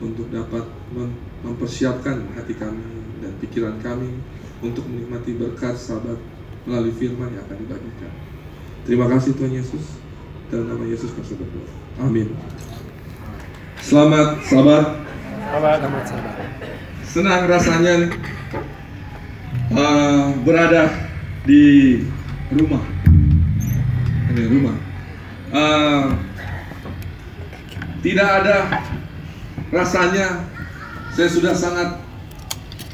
untuk dapat mem- mempersiapkan hati kami dan pikiran kami untuk menikmati berkat sahabat melalui firman yang akan dibagikan. Terima kasih Tuhan Yesus. Dalam nama Yesus kami berdoa. Amin. Selamat sahabat. Selamat sahabat. Senang rasanya uh, berada di rumah. Ini rumah. Uh, tidak ada rasanya saya sudah sangat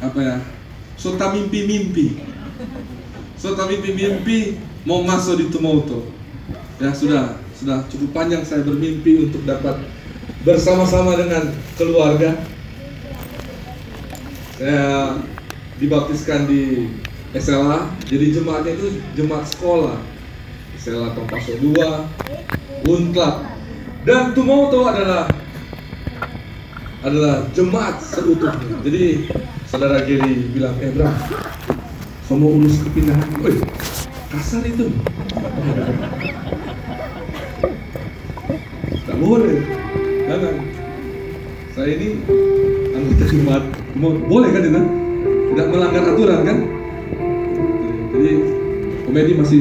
apa ya sota mimpi-mimpi. Sota mimpi-mimpi mau masuk di Tumoto ya sudah sudah cukup panjang saya bermimpi untuk dapat bersama-sama dengan keluarga. Saya dibaptiskan di SLA jadi jemaatnya itu jemaat sekolah. SLA Kompaso 2 Unklap dan Tumoto adalah adalah jemaat seutuhnya. Jadi saudara Giri bilang, eh kamu urus kepindahan. Woi, kasar itu. Tak boleh. Jangan. Saya ini anggota jemaat. Boleh kan Dina? Tidak melanggar aturan kan? Jadi komedi masih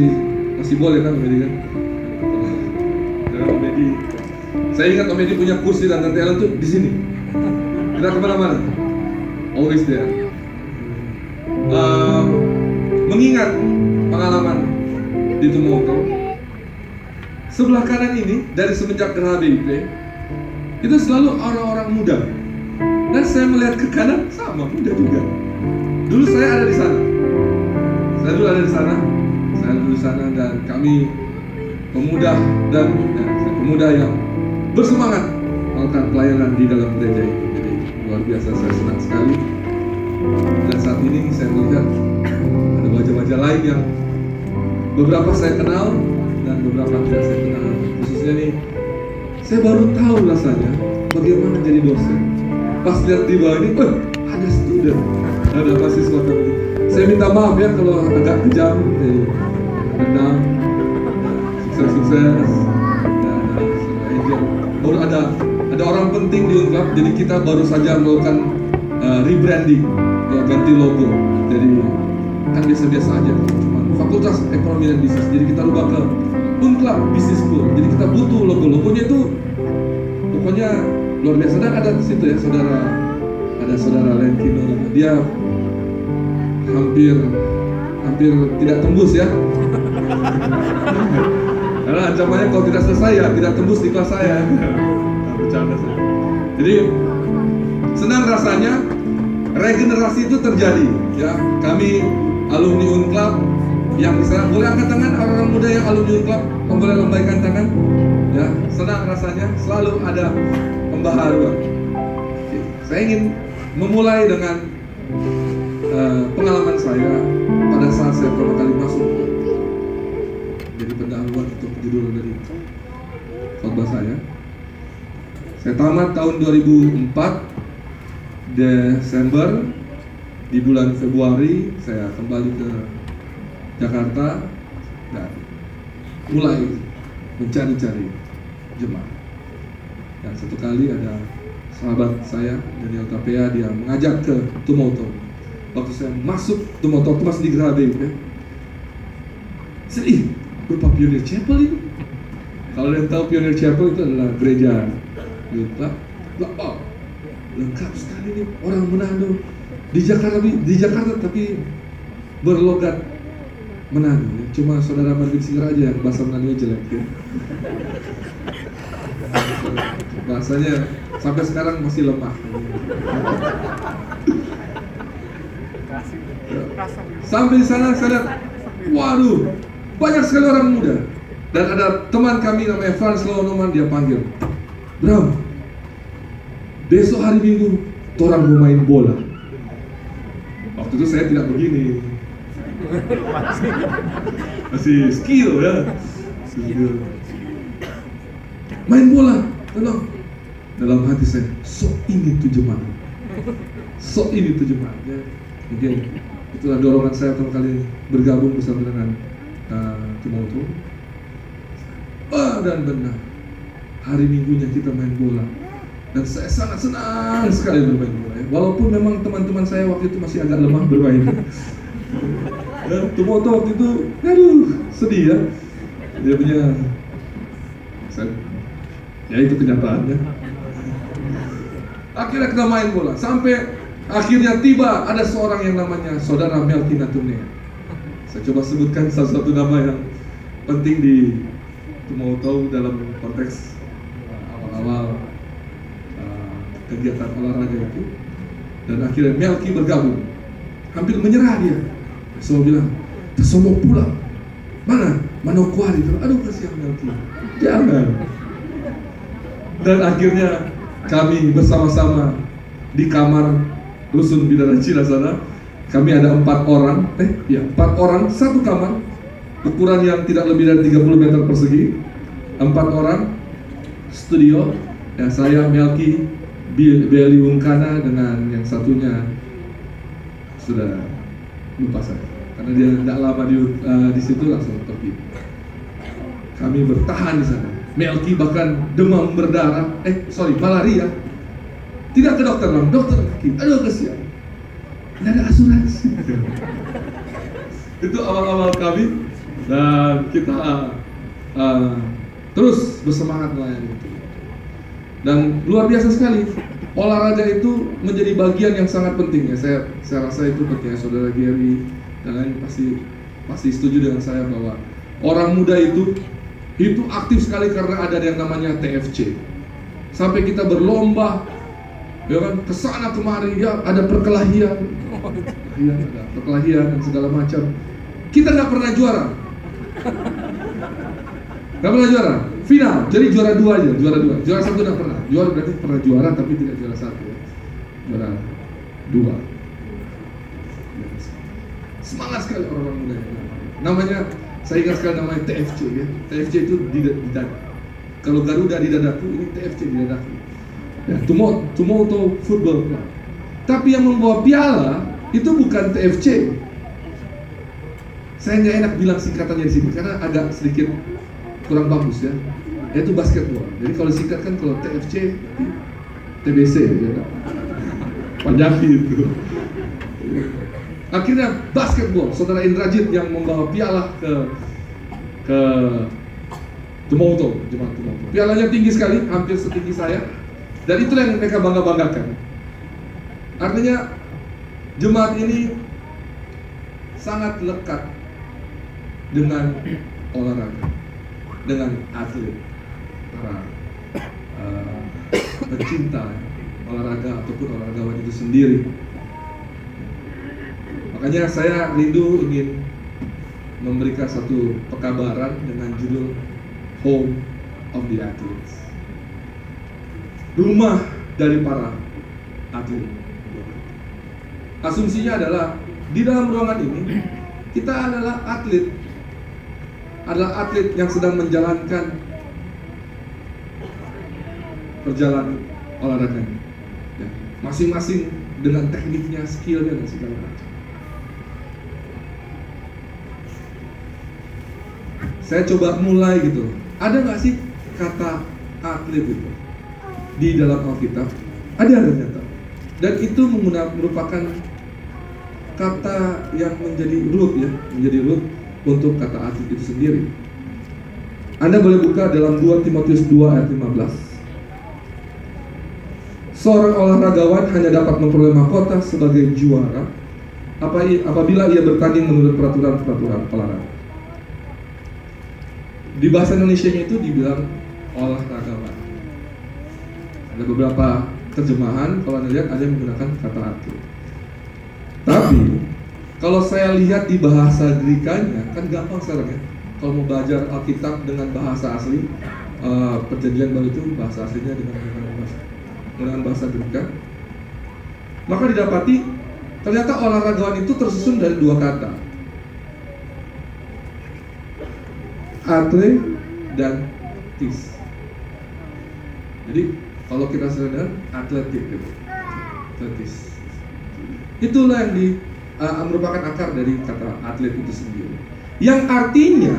masih boleh kan komedi kan? Jangan. Saya ingat komedi punya kursi dan talent tuh di sini. Tidak ke mana-mana. Always there. Uh, mengingat pengalaman di Tumoto, sebelah kanan ini dari semenjak Gerah BIP itu selalu orang-orang muda. Dan saya melihat ke kanan sama muda juga. Dulu saya ada di sana. Saya dulu ada di sana. Saya dulu di sana dan kami pemuda dan ya, pemuda yang bersemangat melakukan pelayanan di dalam gereja ini. Luar biasa saya senang sekali. Dan saat ini saya melihat ada wajah-wajah lain yang beberapa saya kenal dan beberapa tidak saya kenal. Khususnya nih, saya baru tahu rasanya bagaimana jadi dosen. Pas lihat di bawah ini, oh ada student, ada mahasiswa kami. Saya minta maaf ya kalau agak kejam, jadi rendam, sukses-sukses, dan Angel. Baru ada ada orang penting di Unclub, jadi kita baru saja melakukan uh, rebranding, ya ganti logo. Jadi kan biasa-biasa aja, cuma Fakultas Ekonomi dan Bisnis. Jadi kita rubah ke Unclub Business School. Jadi kita butuh logo-logonya itu pokoknya luar biasa. Dan ada di situ ya saudara, ada saudara Lentino, dia hampir hampir tidak tembus ya. Karena ancamannya kalau tidak selesai ya tidak tembus di kelas saya. Bercanda saya. Jadi senang rasanya regenerasi itu terjadi ya. Kami alumni Unclub yang di sana boleh angkat tangan orang-orang muda yang alumni Unclub boleh lambaikan tangan ya senang rasanya selalu ada pembaharuan saya ingin memulai dengan uh, pengalaman saya pada saat saya pertama kali masuk jadi pendahuluan untuk judul dari khotbah saya saya tamat tahun 2004 Desember di bulan Februari saya kembali ke Jakarta dan mulai mencari-cari jemaat. Dan satu kali ada sahabat saya Daniel Tapea dia mengajak ke Tumoto. Waktu saya masuk Tumoto, itu masih di Grabe ya. Saya, ih, berupa Pioneer Chapel ini. Kalau yang tahu Pioneer Chapel itu adalah gereja Lengkap, oh, lengkap sekali nih orang Manado di Jakarta di Jakarta tapi berlogat Manado. Cuma saudara Marvin Singer aja yang bahasa Manado jelek ya. Bahasanya sampai sekarang masih lemah. Sampai di sana saya lihat, waduh, banyak sekali orang muda. Dan ada teman kami namanya Frans Lonoman dia panggil, Bram, besok hari Minggu, orang mau main bola. Waktu itu saya tidak begini, masih skill ya, skill. Main bola, tenang. Dalam hati saya, sok ini tuh jemaat, sok ini tuh jemaat. Ya. Mungkin itulah dorongan saya pertama kali bergabung bersama dengan uh, Timoto. Ah, dan benar hari minggunya kita main bola Dan saya sangat senang sekali bermain bola. ya. Walaupun memang teman-teman saya waktu itu masih agak lemah bermain. Dan Tumoto waktu itu, aduh, sedih ya. Dia punya, saya, ya itu kenyataannya. Akhirnya kita main bola, sampai akhirnya tiba ada seorang yang namanya saudara Melki Natune. Saya coba sebutkan salah satu nama yang penting di Tumoto dalam konteks awal-awal kegiatan olahraga itu. Dan akhirnya Melki bergabung, hampir menyerah dia. Semua bilang, semua pulang. Mana? Manokwari itu. Aduh kasihan Melki. Jangan. Dan akhirnya kami bersama-sama di kamar rusun Bidara Cina sana. Kami ada empat orang, eh ya empat orang satu kamar, ukuran yang tidak lebih dari 30 meter persegi. Empat orang, studio, ya saya Melki, Beli Wungkana dengan yang satunya sudah lupa saya karena dia tidak lama di, eh, di situ langsung pergi. Kami bertahan di sana. Melki bahkan demam berdarah, eh sorry malaria. Tidak ke dokter bang, dokter kaki. Aduh kesian. Tidak ada asuransi. Itu awal-awal kami dan kita eh, terus bersemangat melayani itu. Dan luar biasa sekali. Olahraga itu menjadi bagian yang sangat penting ya. Saya saya rasa itu penting ya saudara Gary dan lain pasti pasti setuju dengan saya bahwa orang muda itu itu aktif sekali karena ada yang namanya TFC. Sampai kita berlomba ya kan ke sana kemari ya ada perkelahian ya ada perkelahian dan segala macam kita nggak pernah juara nggak pernah juara final. Jadi juara dua aja juara dua. Juara satu nggak pernah. Juara berarti pernah juara tapi tidak juara satu ya. juara dua. Semangat sekali orang-orang muda namanya saya ingat sekali namanya TFC ya. TFC itu di, di dada kalau Garuda di dadaku ini TFC di dadaku. Ya Tumo Tumoto Football Club. Tapi yang membawa piala itu bukan TFC saya nggak enak bilang singkatannya di sini karena agak sedikit kurang bagus ya. Yaitu basketball. Jadi kalau singkatkan kalau TFC TBC ya kan? Panjabi itu. Akhirnya basketball. Saudara Indrajit yang membawa piala ke ke Tumoto jemaat Tumoto pialanya tinggi sekali hampir setinggi saya. Dan itulah yang mereka bangga banggakan artinya jemaat ini sangat lekat dengan olahraga dengan atlet para uh, pecinta olahraga ataupun olahragawan itu sendiri. Makanya saya rindu ingin memberikan satu pekabaran dengan judul Home of the Athletes. Rumah dari para atlet. Asumsinya adalah di dalam ruangan ini kita adalah atlet adalah atlet yang sedang menjalankan perjalanan olahraga ya, masing-masing dengan tekniknya, skillnya dan segala macam. Saya coba mulai gitu. Ada nggak sih kata atlet itu di dalam Alkitab? Ada ternyata. Dan itu merupakan kata yang menjadi root ya, menjadi root untuk kata atlet itu sendiri. Anda boleh buka dalam 2 Timotius 2 ayat 15. Seorang olahragawan hanya dapat memperoleh mahkota sebagai juara apa apabila ia bertanding menurut peraturan-peraturan olahraga. Di bahasa Indonesia itu dibilang olahragawan. Ada beberapa terjemahan kalau Anda lihat ada yang menggunakan kata atlet. Tapi kalau saya lihat di bahasa Grikanya kan gampang sekarang ya. Kalau mau belajar Alkitab dengan bahasa asli, uh, perjanjian baru itu bahasa aslinya dengan bahasa, menggunakan bahasa Greka. Maka didapati ternyata olahragawan itu tersusun dari dua kata, atlet dan tis. Jadi kalau kita sadar atletik gitu, atletis. Itulah yang di uh, merupakan akar dari kata atlet itu sendiri. Yang artinya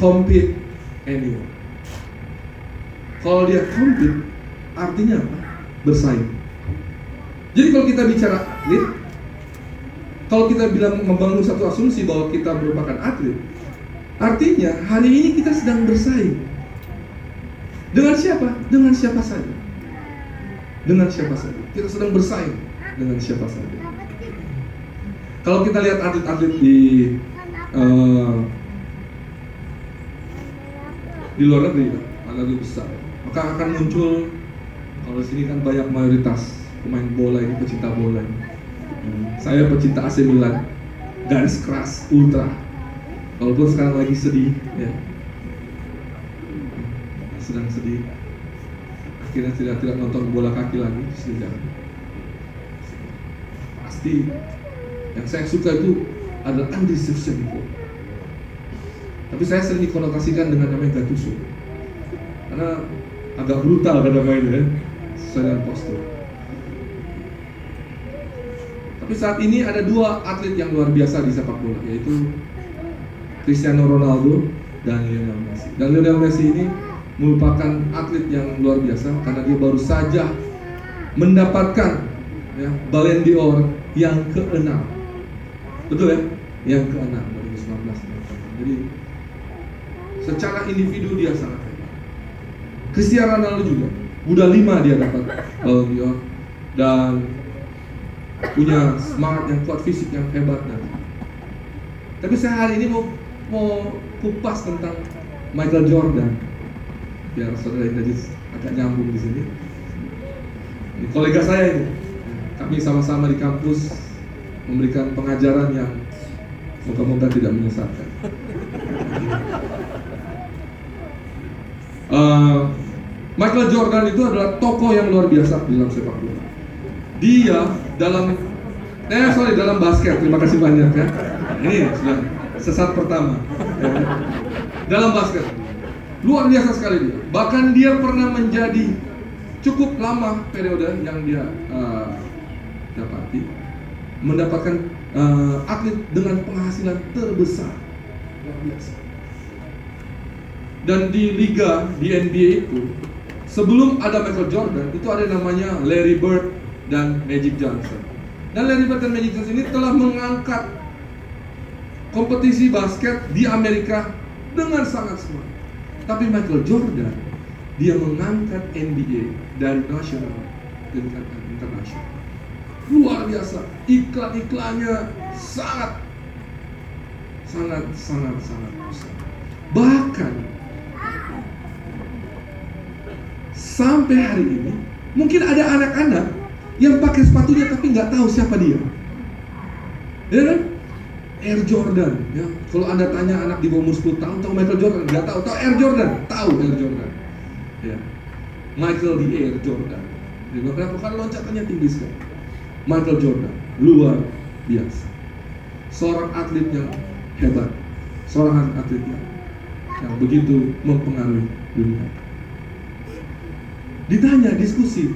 compete anywhere. Kalau dia compete, artinya apa? Bersaing. Jadi kalau kita bicara atlet, kalau kita bilang membangun satu asumsi bahwa kita merupakan atlet, artinya hari ini kita sedang bersaing. Dengan siapa? Dengan siapa saja. Dengan siapa saja. Kita sedang bersaing dengan siapa saja. Kalau kita lihat atlet-atlet di uh, di luar negeri, negeri besar, maka akan muncul kalau di sini kan banyak mayoritas pemain bola ini pecinta bola ini. Saya pecinta AC Milan, garis keras, ultra. Walaupun sekarang lagi sedih, ya. sedang sedih. Akhirnya tidak tidak nonton bola kaki lagi, sudah. Pasti yang saya suka itu adalah Andy Shevchenko. Tapi saya sering dikonotasikan dengan namanya Gattuso. Karena agak brutal pada mainnya, ya. sesuai dengan postur. Tapi saat ini ada dua atlet yang luar biasa di sepak bola, yaitu Cristiano Ronaldo dan Lionel Messi. Dan Lionel Messi ini merupakan atlet yang luar biasa karena dia baru saja mendapatkan ya, Ballon d'Or yang keenam. Betul ya? Yang keenam 2019. Jadi secara individu dia sangat hebat. Cristiano Ronaldo juga. Udah lima dia dapat Ballon d'Or dan punya semangat yang kuat, fisik yang hebat nanti. Tapi saya hari ini mau mau kupas tentang Michael Jordan. Biar saudara tadi agak nyambung di sini. Ini kolega saya ini. Kami sama-sama di kampus memberikan pengajaran yang moga-moga tidak menyesatkan. Uh, Michael Jordan itu adalah tokoh yang luar biasa dalam sepak bola. Dia dalam eh sorry dalam basket terima kasih banyak ya ini sudah sesat pertama dalam basket luar biasa sekali dia bahkan dia pernah menjadi cukup lama periode yang dia uh, dapati mendapatkan uh, atlet dengan penghasilan terbesar luar biasa dan di liga di NBA itu sebelum ada Michael Jordan itu ada namanya Larry Bird dan Magic Johnson. Dan Larry Bird dan Magic Johnson ini telah mengangkat kompetisi basket di Amerika dengan sangat smart. Tapi Michael Jordan dia mengangkat NBA dari nasional ke internasional. Luar biasa, iklan-iklannya sangat sangat sangat sangat besar. Bahkan sampai hari ini mungkin ada anak-anak yang pakai sepatunya tapi nggak tahu siapa dia. Ya kan? Air Jordan. Ya. Kalau anda tanya anak di bawah umur 10 tahun tahu Michael Jordan, nggak tahu. Tahu Air Jordan, tahu Air Jordan. Ya. Michael di Air Jordan. Dia bilang, kenapa? Karena loncatannya tinggi sekali. Michael Jordan, luar biasa. Seorang atlet yang hebat. Seorang atlet yang, yang begitu mempengaruhi dunia. Ditanya, diskusi,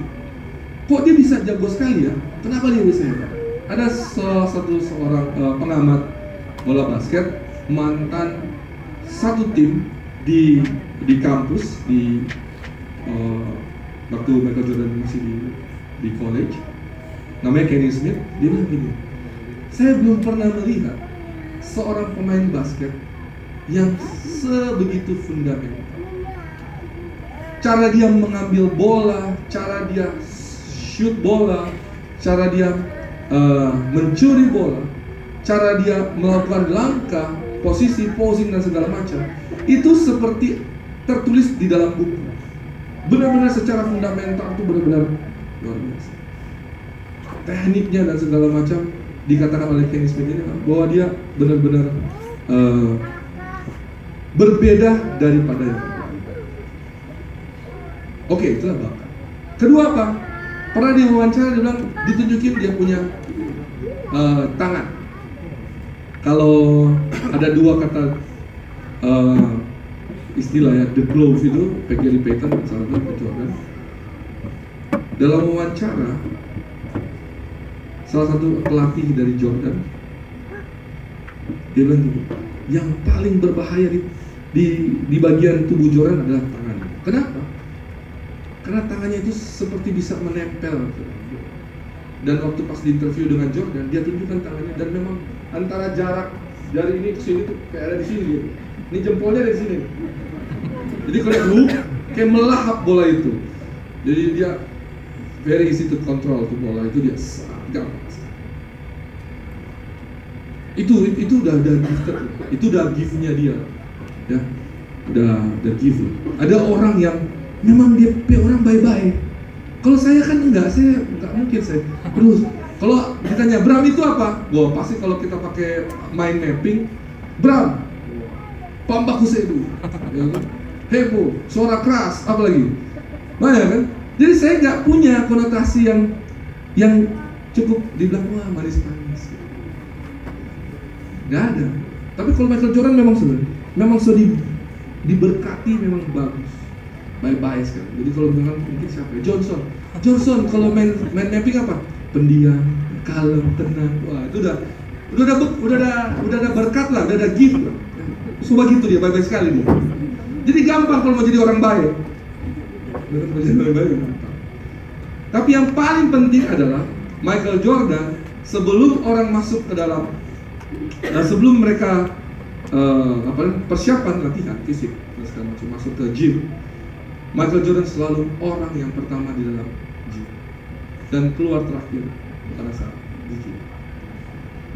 kok dia bisa jago sekali ya? Kenapa dia bisa? Ada salah satu seorang uh, pengamat bola basket mantan satu tim di di kampus di uh, waktu Michael Jordan masih di di college. Namanya Kenny Smith. Dia bilang gini saya belum pernah melihat seorang pemain basket yang sebegitu fundamental. Cara dia mengambil bola cara dia shoot bola, cara dia uh, mencuri bola, cara dia melakukan langkah, posisi, posing dan segala macam, itu seperti tertulis di dalam buku. Benar-benar secara fundamental itu benar-benar luar biasa. Tekniknya dan segala macam dikatakan oleh Kenny Smith ini bahwa dia benar-benar uh, berbeda daripada yang lain. Oke, itulah bakat. Kedua apa? pernah dia wawancara dia bilang ditunjukin dia punya uh, tangan kalau ada dua kata uh, istilah ya the glove itu Peggy Payton salah satu Jordan dalam wawancara salah satu pelatih dari Jordan dia bilang yang paling berbahaya di, di, di bagian tubuh Jordan adalah tangan kenapa? karena tangannya itu seperti bisa menempel. Dan waktu pas di interview dengan Jordan dia tunjukkan tangannya dan memang antara jarak jari ini ke sini tuh kayak ada di sini gitu. ini jempolnya ada di sini. Jadi kalau lu kayak melahap bola itu. Jadi dia very easy to control tuh bola itu dia gampang itu itu udah ada gifted itu udah giftnya dia. Ya udah udah gift. Ada orang yang memang dia orang baik-baik. Kalau saya kan enggak, saya enggak mungkin saya. Terus kalau ditanya Bram itu apa? Wah pasti kalau kita pakai mind mapping, Bram, pambaku sedu, ya kan? heboh, suara keras, apa lagi? Banyak kan? Jadi saya nggak punya konotasi yang yang cukup dibilang wah manis manis. Gak ada. Tapi kalau Michael Jordan memang sudah, memang sudah di, diberkati memang bagus baik-baik sekali. Jadi kalau bilang mungkin siapa? Ya? Johnson. Johnson kalau main main mapping apa? Pendiam, kalem, tenang. Wah itu udah udah ada udah ada udah ada berkat lah, udah ada gift lah. Coba gitu dia baik-baik sekali dia. Jadi gampang kalau mau jadi orang baik. Mau jadi orang baik Tapi yang paling penting adalah Michael Jordan sebelum orang masuk ke dalam dan sebelum mereka uh, apa persiapan latihan fisik dan masuk ke gym Michael Jordan selalu orang yang pertama di dalam dan keluar terakhir pada saat gym.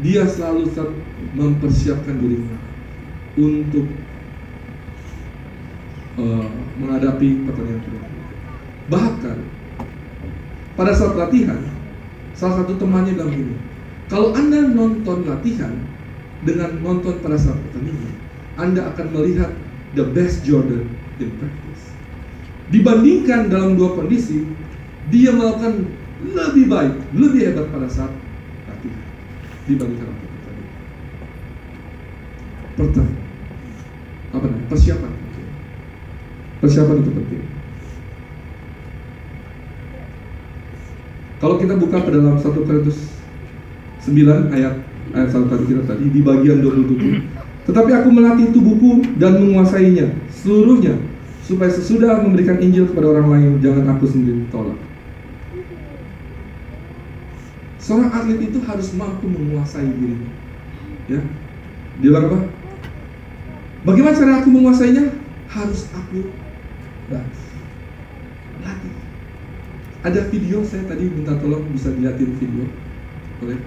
Dia selalu mempersiapkan dirinya untuk uh, menghadapi pertandingan terakhir. Bahkan pada saat latihan, salah satu temannya bilang gini, kalau anda nonton latihan dengan nonton pada saat pertandingan, anda akan melihat the best Jordan in practice dibandingkan dalam dua kondisi dia melakukan lebih baik, lebih hebat pada saat latihan dibandingkan waktu tadi. Pertama, apa namanya? Persiapan. Persiapan itu penting. Kalau kita buka ke dalam 1 Korintus 9 ayat ayat 1 tadi kita tadi di bagian 27. Tetapi aku melatih tubuhku dan menguasainya seluruhnya supaya sesudah memberikan Injil kepada orang lain jangan aku sendiri tolak. Seorang atlet itu harus mampu menguasai dirinya. Ya. Dia apa? Bagaimana cara aku menguasainya? Harus aku latih. Ada video saya tadi minta tolong bisa dilihatin video. Boleh?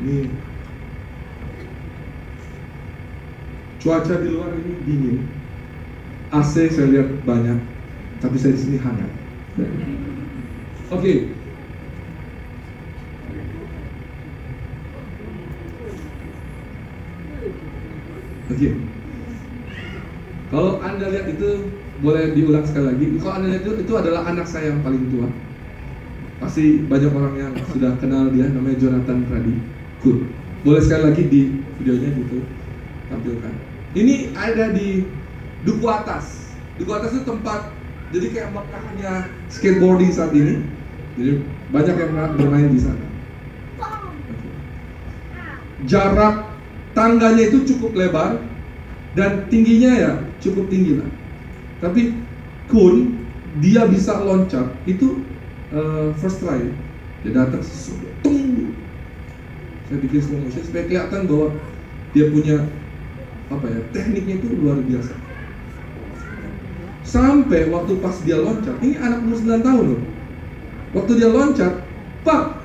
Ini cuaca di luar ini dingin AC saya lihat banyak, tapi saya di sini hangat. Oke. Okay. Kalau anda lihat itu boleh diulang sekali lagi. Kalau anda lihat itu, itu adalah anak saya yang paling tua. Pasti banyak orang yang sudah kenal dia, namanya Jonathan Pradi. Good. Boleh sekali lagi di videonya gitu tampilkan. Ini ada di Duku Atas. Duku Atas itu tempat jadi kayak Mekahnya skateboarding saat ini. Jadi banyak yang bermain di sana. Jarak tangganya itu cukup lebar dan tingginya ya cukup tinggi lah. Tapi Kun dia bisa loncat itu uh, first try. Dia datang tunggu. Saya bikin slow motion supaya kelihatan bahwa dia punya apa ya tekniknya itu luar biasa Sampai waktu pas dia loncat, ini anak umur 9 tahun loh. Waktu dia loncat, pak,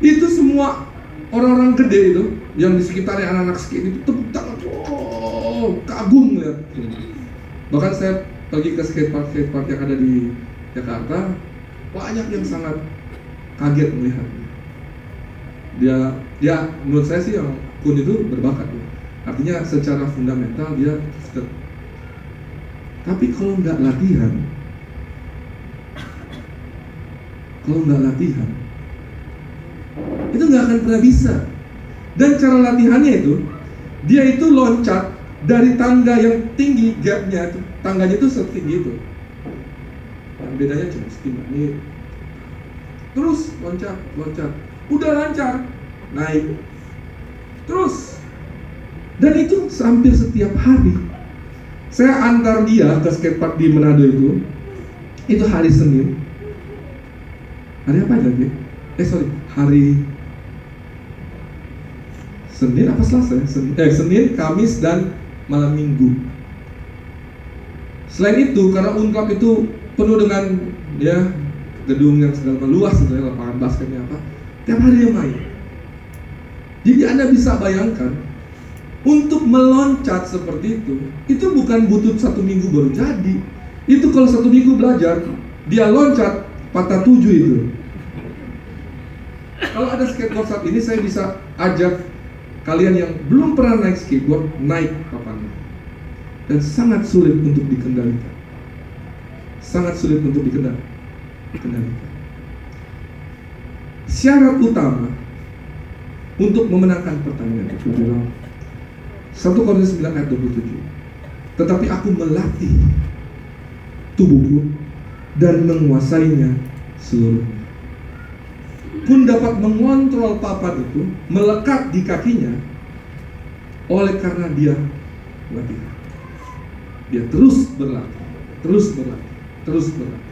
itu semua orang-orang gede itu yang di sekitarnya anak-anak skate itu tepuk tangan, oh, kagum lihat. Bahkan saya pergi ke skatepark skatepark yang ada di Jakarta, banyak yang sangat kaget melihat dia ya menurut saya sih yang kun itu berbakat ya. artinya secara fundamental dia tapi kalau nggak latihan, kalau nggak latihan, itu nggak akan pernah bisa. Dan cara latihannya itu, dia itu loncat dari tangga yang tinggi gapnya tangganya itu setinggi itu. Dan bedanya cuma setinggi ini. Terus loncat, loncat, udah lancar, naik, terus. Dan itu hampir setiap hari Saya antar dia ke skatepark di Manado itu. Itu hari Senin. Hari apa lagi? Eh sorry, hari Senin apa Selasa? ya? Senin, eh, Senin, Kamis dan malam Minggu. Selain itu, karena Unclub itu penuh dengan ya gedung yang segala luas gitu ya, lapangan basketnya apa, tiap hari dia main. Jadi Anda bisa bayangkan untuk meloncat seperti itu, itu bukan butuh satu minggu baru jadi. Itu kalau satu minggu belajar, dia loncat patah tujuh itu. Kalau ada skateboard saat ini, saya bisa ajak kalian yang belum pernah naik skateboard naik papannya. Dan sangat sulit untuk dikendalikan. Sangat sulit untuk dikendalikan. Syarat utama untuk memenangkan pertandingan itu adalah 1 Korintus 9 ayat 27. Tetapi aku melatih tubuhku dan menguasainya seluruhnya. Pun dapat mengontrol papan itu melekat di kakinya oleh karena dia latihan. Dia terus berlatih, terus berlatih, terus berlatih.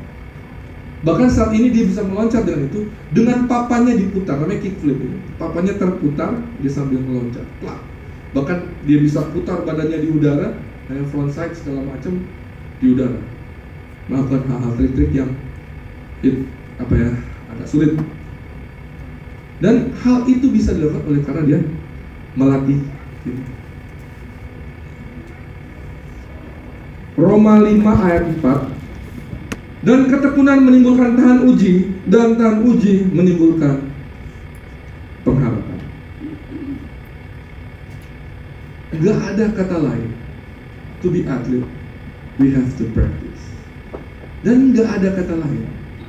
Bahkan saat ini dia bisa meloncat dengan itu dengan papannya diputar, namanya kickflip ini. Papannya terputar, dia sambil meloncat. Plak. Bahkan dia bisa putar badannya di udara, kayak frontside segala macam di udara. Melakukan hal-hal trik-trik yang it, apa ya agak sulit. Dan hal itu bisa dilakukan oleh karena dia melatih diri. Roma 5 ayat 4 dan ketekunan menimbulkan tahan uji dan tahan uji menimbulkan pengharapan. Gak ada kata lain. To be athlete, we have to practice. Dan gak ada kata lain.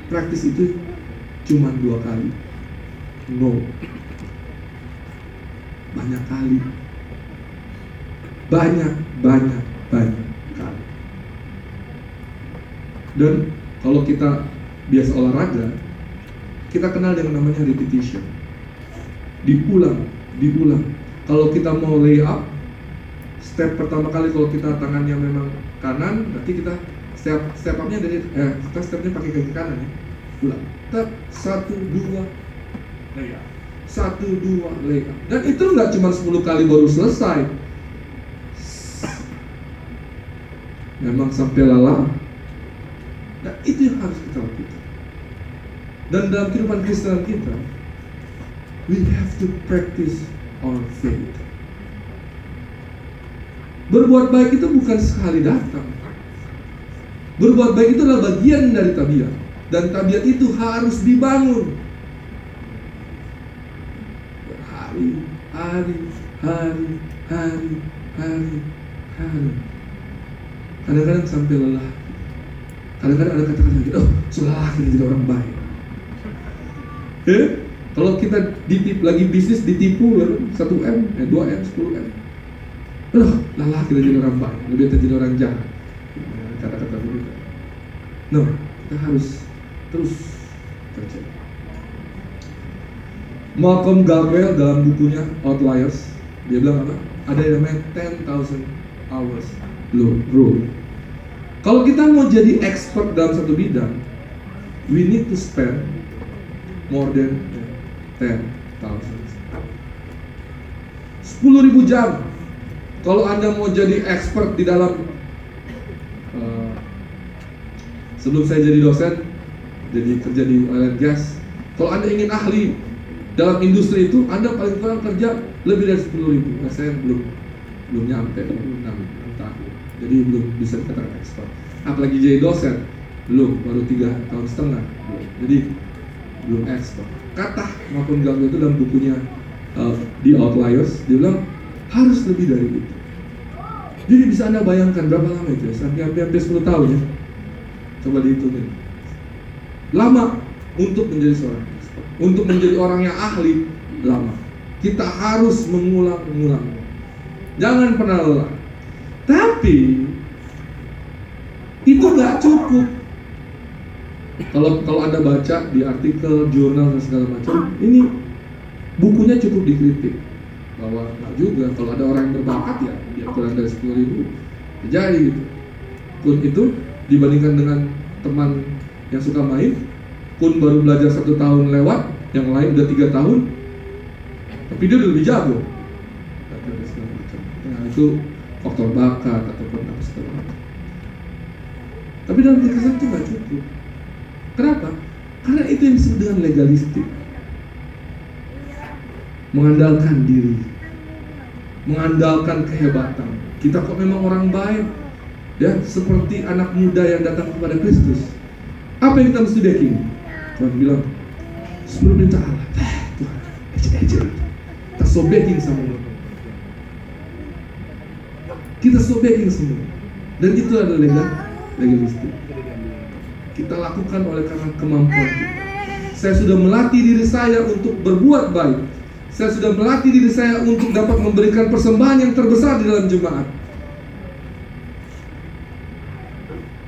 Praktis itu cuma dua kali. No. Banyak kali. Banyak, banyak, banyak kali. Dan kalau kita biasa olahraga, kita kenal dengan namanya repetition. Diulang, diulang. Kalau kita mau lay up, step pertama kali kalau kita tangannya memang kanan, berarti kita step step upnya dari eh kita stepnya pakai kaki kanan ya. Ulang. Tep, satu dua up. Satu dua up. Dan itu nggak cuma 10 kali baru selesai. Memang sampai lelah. Nah itu yang harus kita lakukan. Dan dalam kehidupan Kristen kita, we have to practice our faith. Berbuat baik itu bukan sekali datang. Berbuat baik itu adalah bagian dari tabiat. Dan tabiat itu harus dibangun. Hari, hari, hari, hari, hari. Kadang-kadang sampai lelah. Kadang-kadang ada kata-kata gitu, oh sudah kita jadi orang baik. Eh, kalau kita ditip, lagi bisnis ditipu 1 M, eh, 2 M, 10 M. Aduh, lelah kita jadi orang baik, lebih kita jadi orang jahat. Ya, Kata-kata begitu. No, kita harus terus kerja. Malcolm Gladwell dalam bukunya Outliers, dia bilang apa? Ada yang namanya 10,000 hours rule. Kalau kita mau jadi expert dalam satu bidang, we need to spend more than 10,000. 10 ribu jam. Kalau Anda mau jadi expert di dalam uh, sebelum saya jadi dosen, jadi kerja di oil and gas. Kalau Anda ingin ahli dalam industri itu, Anda paling kurang kerja lebih dari 10 ribu. Nah, saya belum belum nyampe 6, 6 tahun. Jadi belum bisa dikatakan expert. Apalagi jadi dosen, belum baru tiga tahun setengah. Belum. Jadi belum expert. Kata maupun Gandhi itu dalam bukunya uh, Outliers, dia bilang harus lebih dari itu. Jadi bisa anda bayangkan berapa lama itu ya? Sampai hampir, hampir 10 tahun ya. Coba dihitungin. Lama untuk menjadi seorang. Untuk menjadi orang yang ahli lama. Kita harus mengulang-ulang. Jangan pernah lelah. Tapi itu nggak cukup. Kalau kalau anda baca di artikel, jurnal dan segala macam, ini bukunya cukup dikritik bahwa nggak juga kalau ada orang yang berbakat ya dia kurang dari sepuluh ribu Terjadi gitu. Kun itu dibandingkan dengan teman yang suka main, Kun baru belajar satu tahun lewat, yang lain udah tiga tahun, tapi dia udah lebih jago. Nah itu faktor bakat ataupun apa segala. Tapi dalam kesan itu nggak cukup. Kenapa? Karena itu yang disebut dengan legalistik. Mengandalkan diri. Mengandalkan kehebatan. Kita kok memang orang baik. Ya, seperti anak muda yang datang kepada Kristus. Apa yang kita mesti backing? Tuhan bilang, Eh, Tuhan. Kita sobeking sama. Kita sobeking semua. Dan itu adalah legal, legalistik. Kita lakukan oleh karena kemampuan kita. Saya sudah melatih diri saya untuk berbuat baik. Saya sudah melatih diri saya untuk dapat memberikan persembahan yang terbesar di dalam jemaat.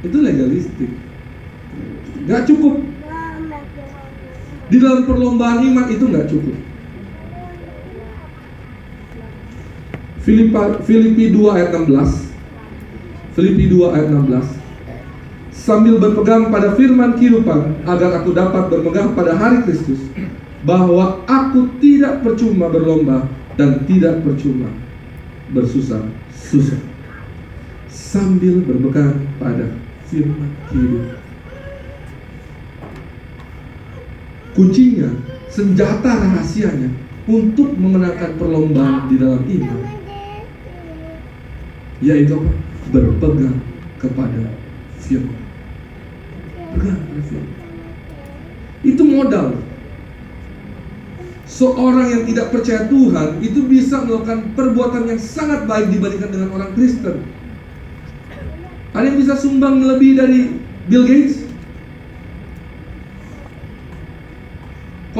Itu legalistik. Gak cukup. Di dalam perlombaan iman itu gak cukup. Filipi, Filipi 2 ayat 16 Filipi 2 ayat 16 Sambil berpegang pada firman kehidupan Agar aku dapat berpegang pada hari Kristus Bahwa aku tidak percuma berlomba Dan tidak percuma bersusah susah Sambil berpegang pada firman kehidupan Kuncinya, senjata rahasianya untuk memenangkan perlombaan di dalam iman yaitu apa? berpegang kepada firman. Pegang kepada firman. Itu modal. Seorang yang tidak percaya Tuhan itu bisa melakukan perbuatan yang sangat baik dibandingkan dengan orang Kristen. Ada yang bisa sumbang lebih dari Bill Gates?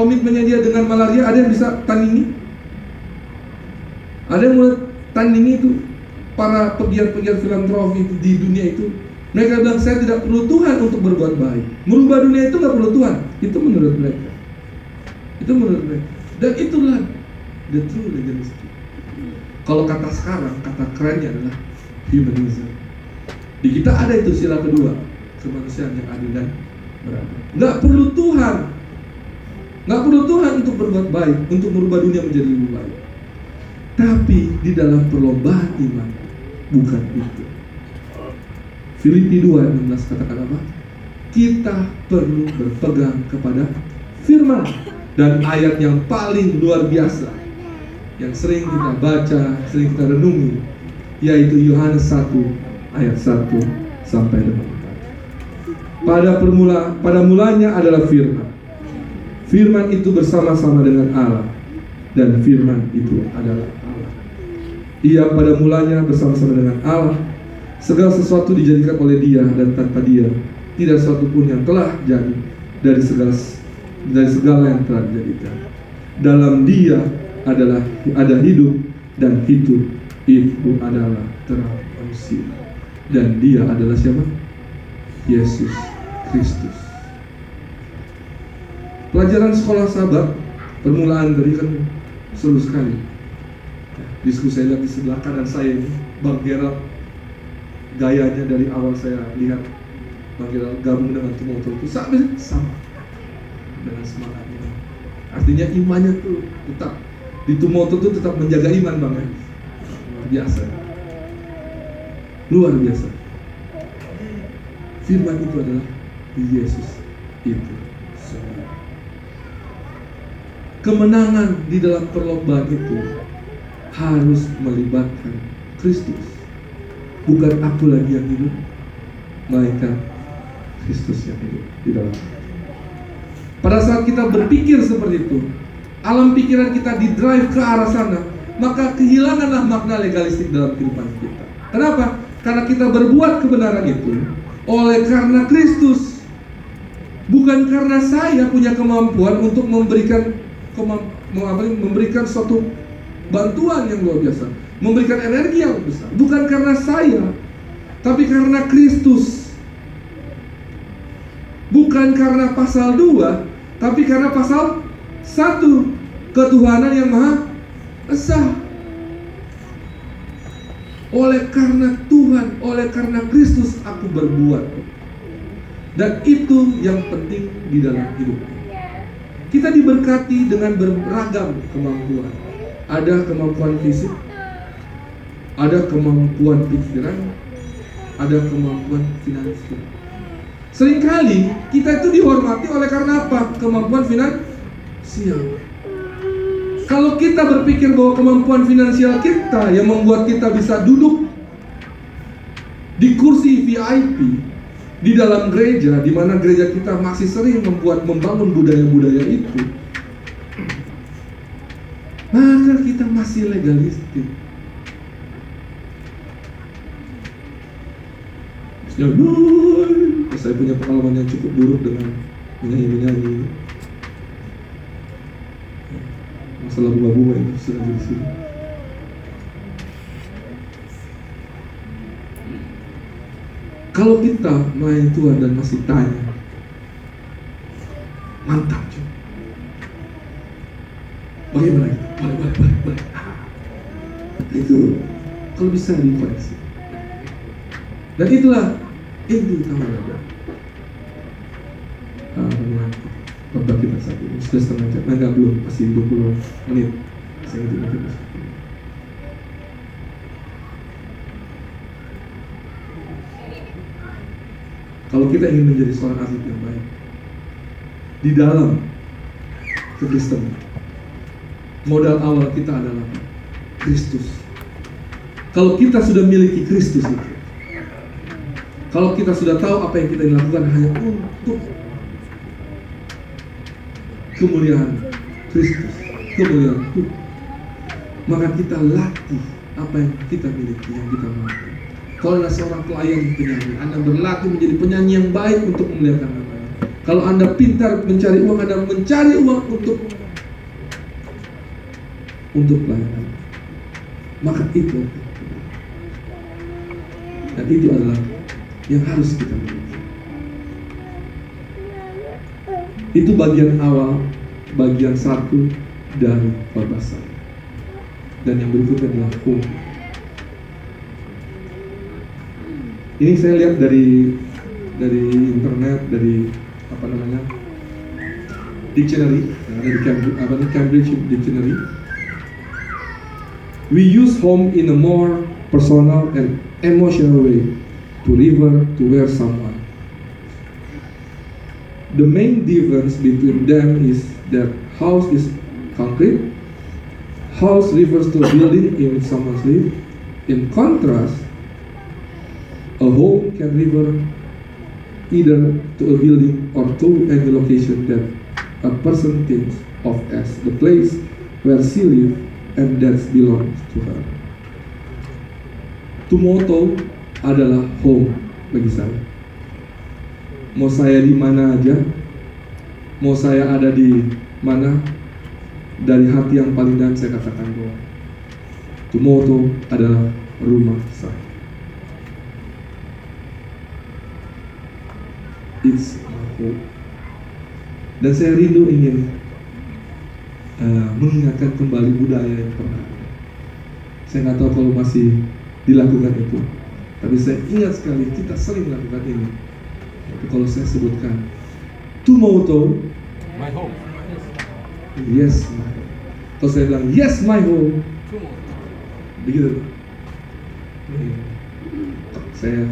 Komitmennya dia dengan malaria ada yang bisa tandingi? Ada yang mau tandingi itu para pegiat-pegiat filantropi di dunia itu? Mereka bilang saya tidak perlu Tuhan untuk berbuat baik. Merubah dunia itu nggak perlu Tuhan. Itu menurut mereka. Itu menurut mereka. Dan itulah the true legalistic kalau kata sekarang kata kerennya adalah humanism. Di kita ada itu sila kedua kemanusiaan yang adil dan beradab. Nggak perlu Tuhan nggak perlu Tuhan untuk berbuat baik untuk merubah dunia menjadi lebih baik tapi di dalam perlombaan iman bukan itu. Filipi 2 ayat 16 katakan apa? Kita perlu berpegang kepada firman dan ayat yang paling luar biasa yang sering kita baca, sering kita renungi yaitu Yohanes 1 ayat 1 sampai dengan 4. Pada permula pada mulanya adalah firman. Firman itu bersama-sama dengan Allah. Dan firman itu adalah ia pada mulanya bersama-sama dengan Allah. Segala sesuatu dijadikan oleh dia dan tanpa dia Tidak sesuatu pun yang telah jadi Dari segala dari segala yang telah dijadikan. Dalam dia adalah ada hidup dan hidup itu adalah terang manusia. Dan dia adalah siapa? Yesus Kristus. Pelajaran sekolah sahabat permulaan dari kan seru sekali. Diskusi saya lihat di sebelah kanan saya ini Bang Gerald. Gayanya dari awal saya lihat Bang Gerald gabung dengan Tumoto itu sama, sama dengan semangatnya. Artinya imannya tuh tetap di Tumoto tuh tetap menjaga iman Bang ya. Luar biasa. Luar biasa. Firman itu adalah Yesus itu semua kemenangan di dalam perlombaan itu harus melibatkan Kristus. Bukan aku lagi yang hidup, melainkan Kristus yang hidup di dalam. Pada saat kita berpikir seperti itu, alam pikiran kita di drive ke arah sana, maka kehilanganlah makna legalistik dalam kehidupan kita. Kenapa? Karena kita berbuat kebenaran itu oleh karena Kristus. Bukan karena saya punya kemampuan untuk memberikan memberikan suatu bantuan yang luar biasa, memberikan energi yang besar. Bukan karena saya, tapi karena Kristus. Bukan karena pasal 2, tapi karena pasal 1 ketuhanan yang maha esa. Oleh karena Tuhan, oleh karena Kristus aku berbuat. Dan itu yang penting di dalam hidup. Kita diberkati dengan beragam kemampuan. Ada kemampuan fisik, ada kemampuan pikiran, ada kemampuan finansial. Seringkali kita itu dihormati oleh karena apa? Kemampuan finansial. Kalau kita berpikir bahwa kemampuan finansial kita yang membuat kita bisa duduk di kursi VIP di dalam gereja, di mana gereja kita masih sering membuat membangun budaya-budaya itu, maka kita masih legalistik. Ya, saya punya pengalaman yang cukup buruk dengan menyanyi-menyanyi. Masalah bunga-bunga itu sudah di sini. Kalau kita melayani Tuhan dan masih tanya, mantap cuy. Bagaimana itu? Boleh, boleh, boleh, boleh. Ah. Itu kalau bisa dikoreksi. Dan itulah inti utama. Uh, Bapak kita saat ini sudah setengah jam, enggak belum, masih 20 menit. Saya itu Kalau kita ingin menjadi seorang atlet yang baik di dalam Kristen, modal awal kita adalah Kristus. Kalau kita sudah miliki Kristus itu, kalau kita sudah tahu apa yang kita lakukan hanya untuk kemuliaan Kristus, kemuliaan Tuhan, maka kita latih apa yang kita miliki, yang kita mampu. Kalau Anda seorang pelayan penyanyi, Anda berlatih menjadi penyanyi yang baik untuk memuliakan namanya. Kalau Anda pintar mencari uang, Anda mencari uang untuk untuk pelayanan. Maka itu dan itu adalah yang harus kita miliki. Itu bagian awal, bagian satu dari babasah. Dan yang berikutnya adalah hukum. Ini saya lihat dari dari internet dari apa namanya dictionary yang ada Cambridge, apa Cambridge Dictionary. We use home in a more personal and emotional way to refer to where someone. The main difference between them is that house is concrete house refers to a building in which someone lives in contrast A home can refer either to a building or to any location that a person thinks of as the place where she lives and that belongs to her. Tumoto adalah home bagi saya. Mau saya di mana aja, mau saya ada di mana, dari hati yang paling dalam saya katakan bahwa Tumoto adalah rumah saya. Hope. Dan saya rindu ingin uh, mengingatkan kembali budaya yang pernah Saya nggak tahu kalau masih dilakukan itu, tapi saya ingat sekali kita sering melakukan ini. Tapi kalau saya sebutkan Tumoto, my home. Yes, my home. Kalau saya bilang yes, my home. Begitu. Saya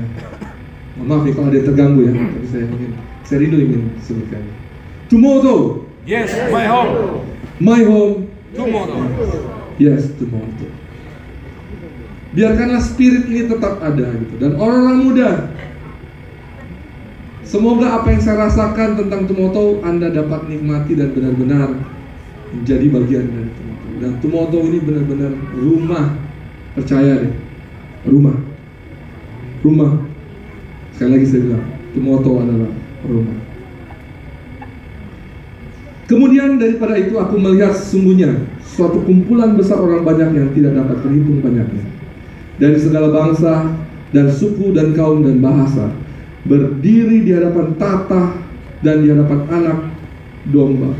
maaf ya kalau ada yang terganggu ya, tapi saya ingin, saya rindu ingin sebutkan. Tomorrow. Yes, my home. My home. Tomorrow. Yes, tomorrow. Biarkanlah spirit ini tetap ada gitu. Dan orang-orang muda, semoga apa yang saya rasakan tentang Tumoto Anda dapat nikmati dan benar-benar menjadi bagian dari Tumoto. Dan Tumoto ini benar-benar rumah, percaya deh, rumah, rumah Sekali lagi saya bilang, Tumoto adalah rumah. Kemudian daripada itu aku melihat sesungguhnya suatu kumpulan besar orang banyak yang tidak dapat terhitung banyaknya. Dari segala bangsa dan suku dan kaum dan bahasa berdiri di hadapan tata dan di hadapan anak domba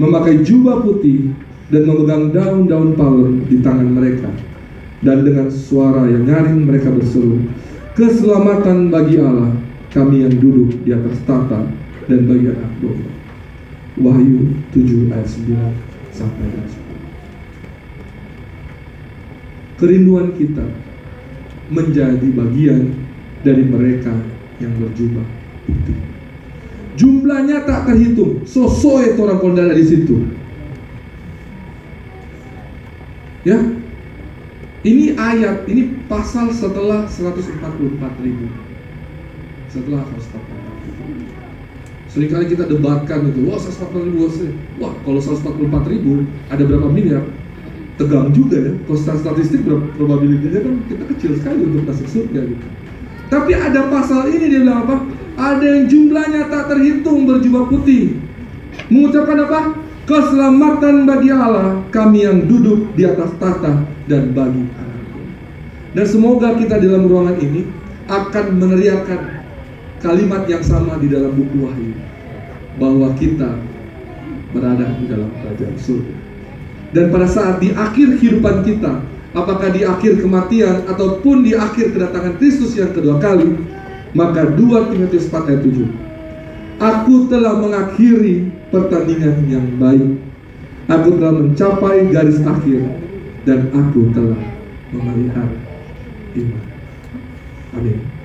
memakai jubah putih dan memegang daun-daun palem di tangan mereka Dan dengan suara yang nyaring mereka berseru, Keselamatan bagi Allah, kami yang duduk di atas tata dan bagi anak domba. Wahyu 7 ayat 9 sampai ayat 10. Kerinduan kita menjadi bagian dari mereka yang berjubah putih. Jumlahnya tak terhitung. Sosoe orang kondala di situ. Ya. Ini ayat, ini pasal setelah 144 ribu. Setelah 144 ribu. Seringkali kita debatkan itu, wah 144 ribu, wah kalau 144 ribu ada berapa miliar? Tegang juga ya, kalau statistik probabilitasnya kan kita kecil sekali untuk masuk surga gitu. Tapi ada pasal ini dia bilang apa? Ada yang jumlahnya tak terhitung berjubah putih. Mengucapkan apa? Keselamatan bagi Allah, kami yang duduk di atas tahta dan bagi anak Dan semoga kita dalam ruangan ini akan meneriakan kalimat yang sama di dalam buku Wahyu bahwa kita berada di dalam kerajaan surga. Dan pada saat di akhir kehidupan kita, apakah di akhir kematian ataupun di akhir kedatangan Kristus yang kedua kali, maka 2 Timotius 4 ayat 7. Aku telah mengakhiri pertandingan yang baik. Aku telah mencapai garis akhir dan aku telah memelihara iman. Amin.